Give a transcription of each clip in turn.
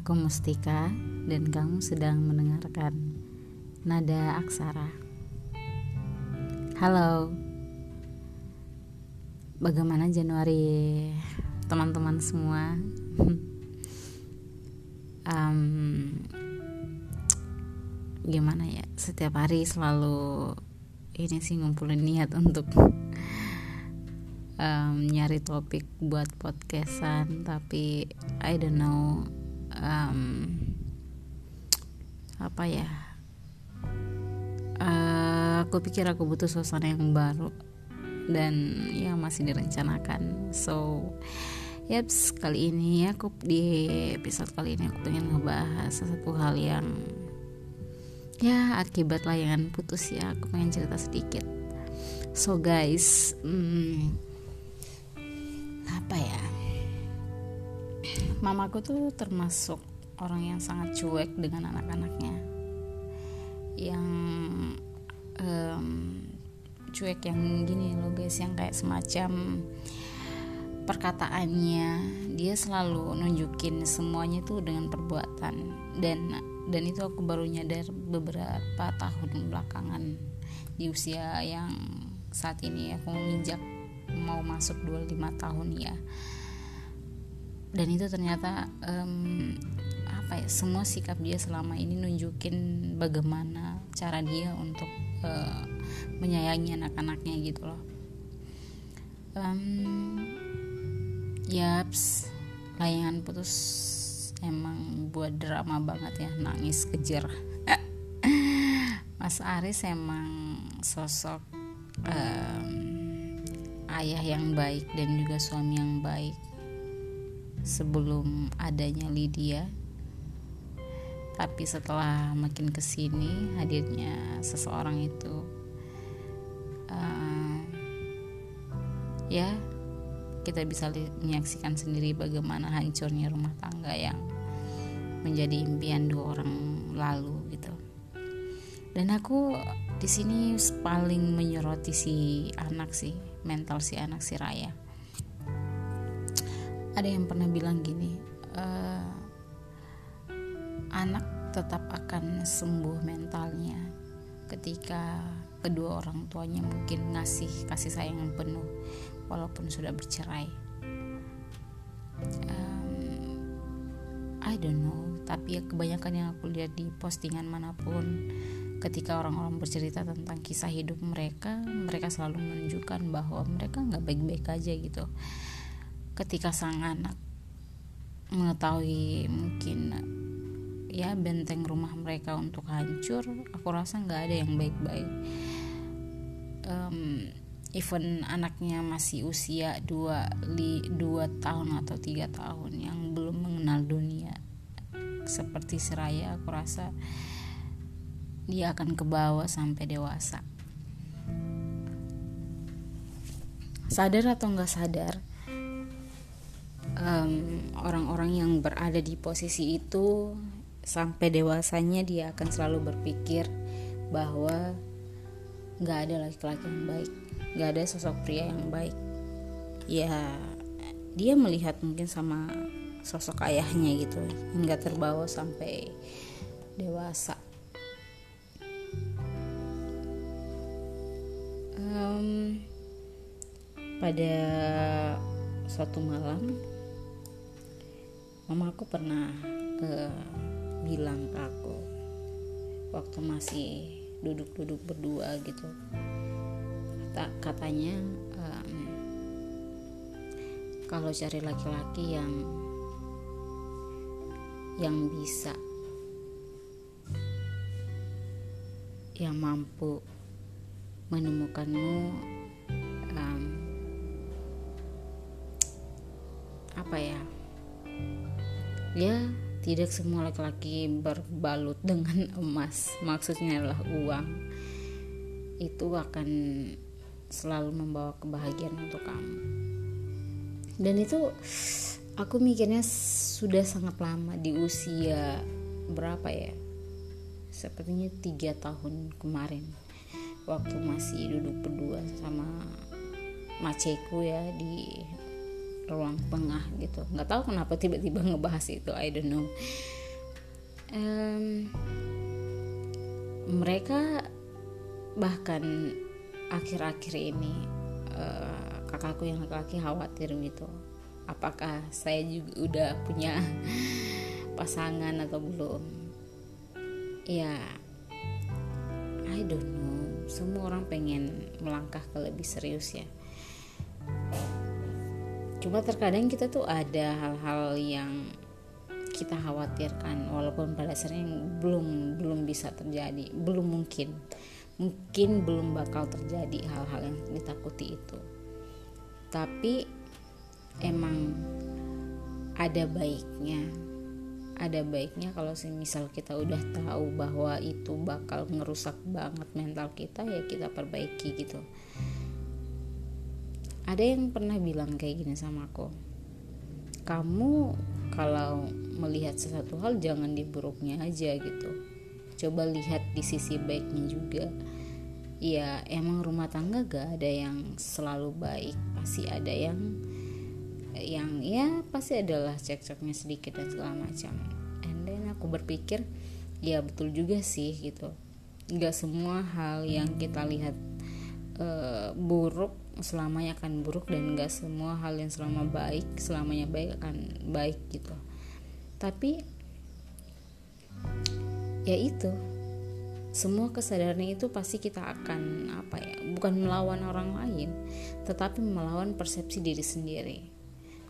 Aku Mustika dan kamu sedang mendengarkan Nada Aksara. Halo. Bagaimana Januari teman-teman semua? um, gimana ya? Setiap hari selalu ini sih ngumpulin niat untuk um, nyari topik buat podcastan tapi I don't know um, apa ya? Uh, aku pikir aku butuh suasana yang baru dan ya masih direncanakan. So yaps kali ini aku di episode kali ini aku pengen ngebahas sesuatu hal yang ya akibat layangan putus ya. Aku pengen cerita sedikit. So guys hmm, apa ya mamaku tuh termasuk orang yang sangat cuek dengan anak-anaknya. Yang um, cuek yang gini loh guys yang kayak semacam perkataannya. Dia selalu nunjukin semuanya tuh dengan perbuatan. Dan dan itu aku baru nyadar beberapa tahun belakangan. Di usia yang saat ini aku menginjak mau masuk 25 tahun ya dan itu ternyata um, apa ya semua sikap dia selama ini nunjukin bagaimana cara dia untuk uh, menyayangi anak-anaknya gitu loh. Um, yaps layangan putus emang buat drama banget ya nangis kejer. Mas Aris emang sosok um, ayah yang baik dan juga suami yang baik sebelum adanya Lydia. Tapi setelah makin ke sini hadirnya seseorang itu uh, ya kita bisa menyaksikan sendiri bagaimana hancurnya rumah tangga yang menjadi impian dua orang lalu gitu. Dan aku di sini paling menyoroti si anak sih mental si anak si Raya ada yang pernah bilang gini uh, anak tetap akan sembuh mentalnya ketika kedua orang tuanya mungkin ngasih kasih sayang yang penuh walaupun sudah bercerai. Um, I don't know tapi ya kebanyakan yang aku lihat di postingan mana pun ketika orang-orang bercerita tentang kisah hidup mereka mereka selalu menunjukkan bahwa mereka nggak baik-baik aja gitu ketika sang anak mengetahui mungkin ya benteng rumah mereka untuk hancur aku rasa nggak ada yang baik-baik. Um, even anaknya masih usia dua li, dua tahun atau tiga tahun yang belum mengenal dunia seperti Seraya aku rasa dia akan ke bawah sampai dewasa. Sadar atau nggak sadar orang-orang um, yang berada di posisi itu sampai dewasanya dia akan selalu berpikir bahwa nggak ada laki-laki yang baik nggak ada sosok pria yang baik. Ya dia melihat mungkin sama sosok ayahnya gitu hingga terbawa sampai dewasa. Um, pada suatu malam mama aku pernah uh, bilang ke aku waktu masih duduk-duduk berdua gitu. Kata katanya um, kalau cari laki-laki yang yang bisa yang mampu menemukanmu um, apa ya ya tidak semua laki-laki berbalut dengan emas. Maksudnya adalah uang. Itu akan selalu membawa kebahagiaan untuk kamu. Dan itu aku mikirnya sudah sangat lama di usia berapa ya? Sepertinya tiga tahun kemarin. Waktu masih duduk berdua sama maceku ya di ruang tengah gitu. Nggak tahu kenapa tiba-tiba ngebahas itu I don't know. Um, mereka bahkan akhir-akhir ini uh, kakakku yang laki-laki khawatir gitu. Apakah saya juga udah punya pasangan atau belum? Ya I don't know. Semua orang pengen melangkah ke lebih serius ya cuma terkadang kita tuh ada hal-hal yang kita khawatirkan walaupun pada dasarnya belum belum bisa terjadi belum mungkin. Mungkin belum bakal terjadi hal-hal yang ditakuti itu. Tapi emang ada baiknya. Ada baiknya kalau misal kita udah tahu bahwa itu bakal ngerusak banget mental kita ya kita perbaiki gitu ada yang pernah bilang kayak gini sama aku. Kamu kalau melihat sesuatu hal jangan di buruknya aja gitu. Coba lihat di sisi baiknya juga. Ya emang rumah tangga gak ada yang selalu baik. Pasti ada yang yang ya pasti adalah cekcoknya sedikit dan segala macam. And then aku berpikir ya betul juga sih gitu. Nggak semua hal yang kita lihat uh, buruk selamanya akan buruk dan gak semua hal yang selama baik selamanya baik akan baik gitu. Tapi ya itu. Semua kesadaran itu pasti kita akan apa ya bukan melawan orang lain tetapi melawan persepsi diri sendiri.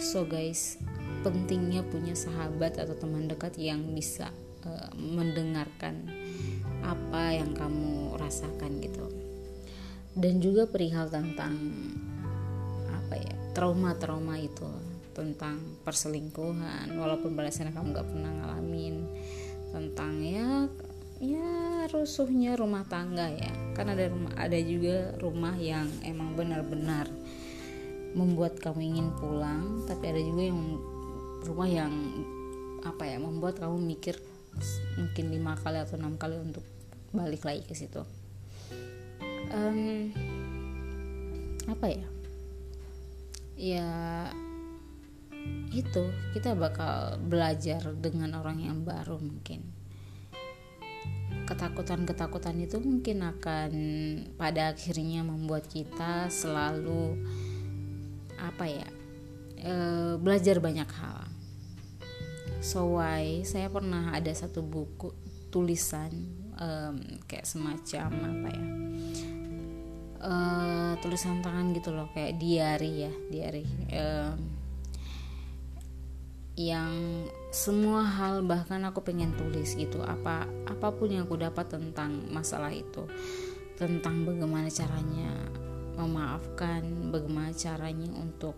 So guys pentingnya punya sahabat atau teman dekat yang bisa uh, mendengarkan apa yang kamu rasakan gitu dan juga perihal tentang apa ya trauma-trauma itu tentang perselingkuhan. Walaupun pada kamu gak pernah ngalamin tentang ya ya rusuhnya rumah tangga ya. Kan ada rumah ada juga rumah yang emang benar-benar membuat kamu ingin pulang tapi ada juga yang rumah yang apa ya membuat kamu mikir mungkin lima kali atau enam kali untuk balik lagi ke situ um, apa ya? Ya itu kita bakal belajar dengan orang yang baru mungkin. Ketakutan-ketakutan itu mungkin akan pada akhirnya membuat kita selalu apa ya e, belajar banyak hal. So why saya pernah ada satu buku tulisan um, kayak semacam apa ya uh, tulisan tangan gitu loh kayak diary ya diary. Um, yang semua hal bahkan aku pengen tulis gitu apa apa pun yang aku dapat tentang masalah itu. Tentang bagaimana caranya memaafkan bagaimana caranya untuk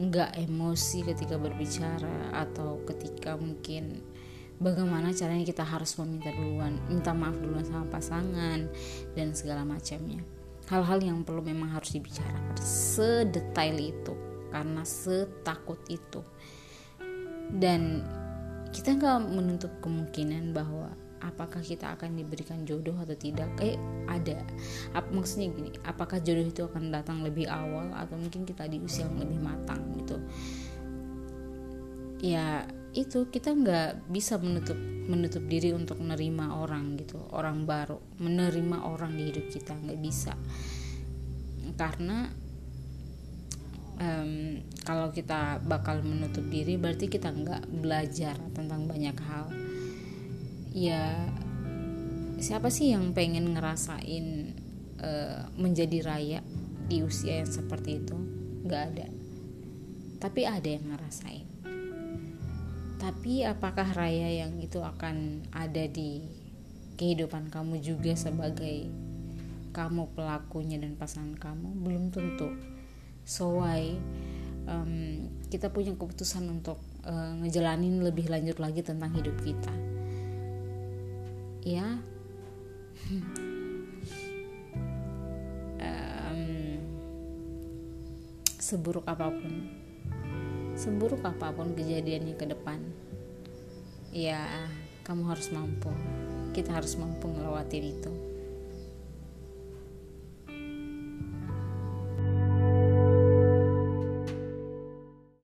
nggak emosi ketika berbicara atau ketika mungkin bagaimana caranya kita harus meminta duluan minta maaf duluan sama pasangan dan segala macamnya hal-hal yang perlu memang harus dibicarakan. Sedetail itu karena setakut itu. Dan kita nggak menutup kemungkinan bahwa apakah kita akan diberikan jodoh atau tidak. Eh ada. Ap, maksudnya gini apakah jodoh itu akan datang lebih awal atau mungkin kita di usia yang lebih matang gitu. Ya itu kita nggak bisa menutup menutup diri untuk menerima orang gitu orang baru menerima orang di hidup kita nggak bisa. Karena um, kalau kita bakal menutup diri berarti kita nggak belajar tentang banyak hal. Ya siapa sih yang pengen ngerasain uh, menjadi raya di usia yang seperti itu? Nggak ada. Tapi ada yang ngerasain tapi apakah raya yang itu akan ada di kehidupan kamu juga sebagai kamu pelakunya dan pasangan kamu? Belum tentu. So why um, kita punya keputusan untuk uh, ngejalanin lebih lanjut lagi tentang hidup kita. Ya? Um, seburuk apa pun seburuk apa pun kejadiannya ke depan ya kamu harus mampu. Kita harus mampu ngelewatin itu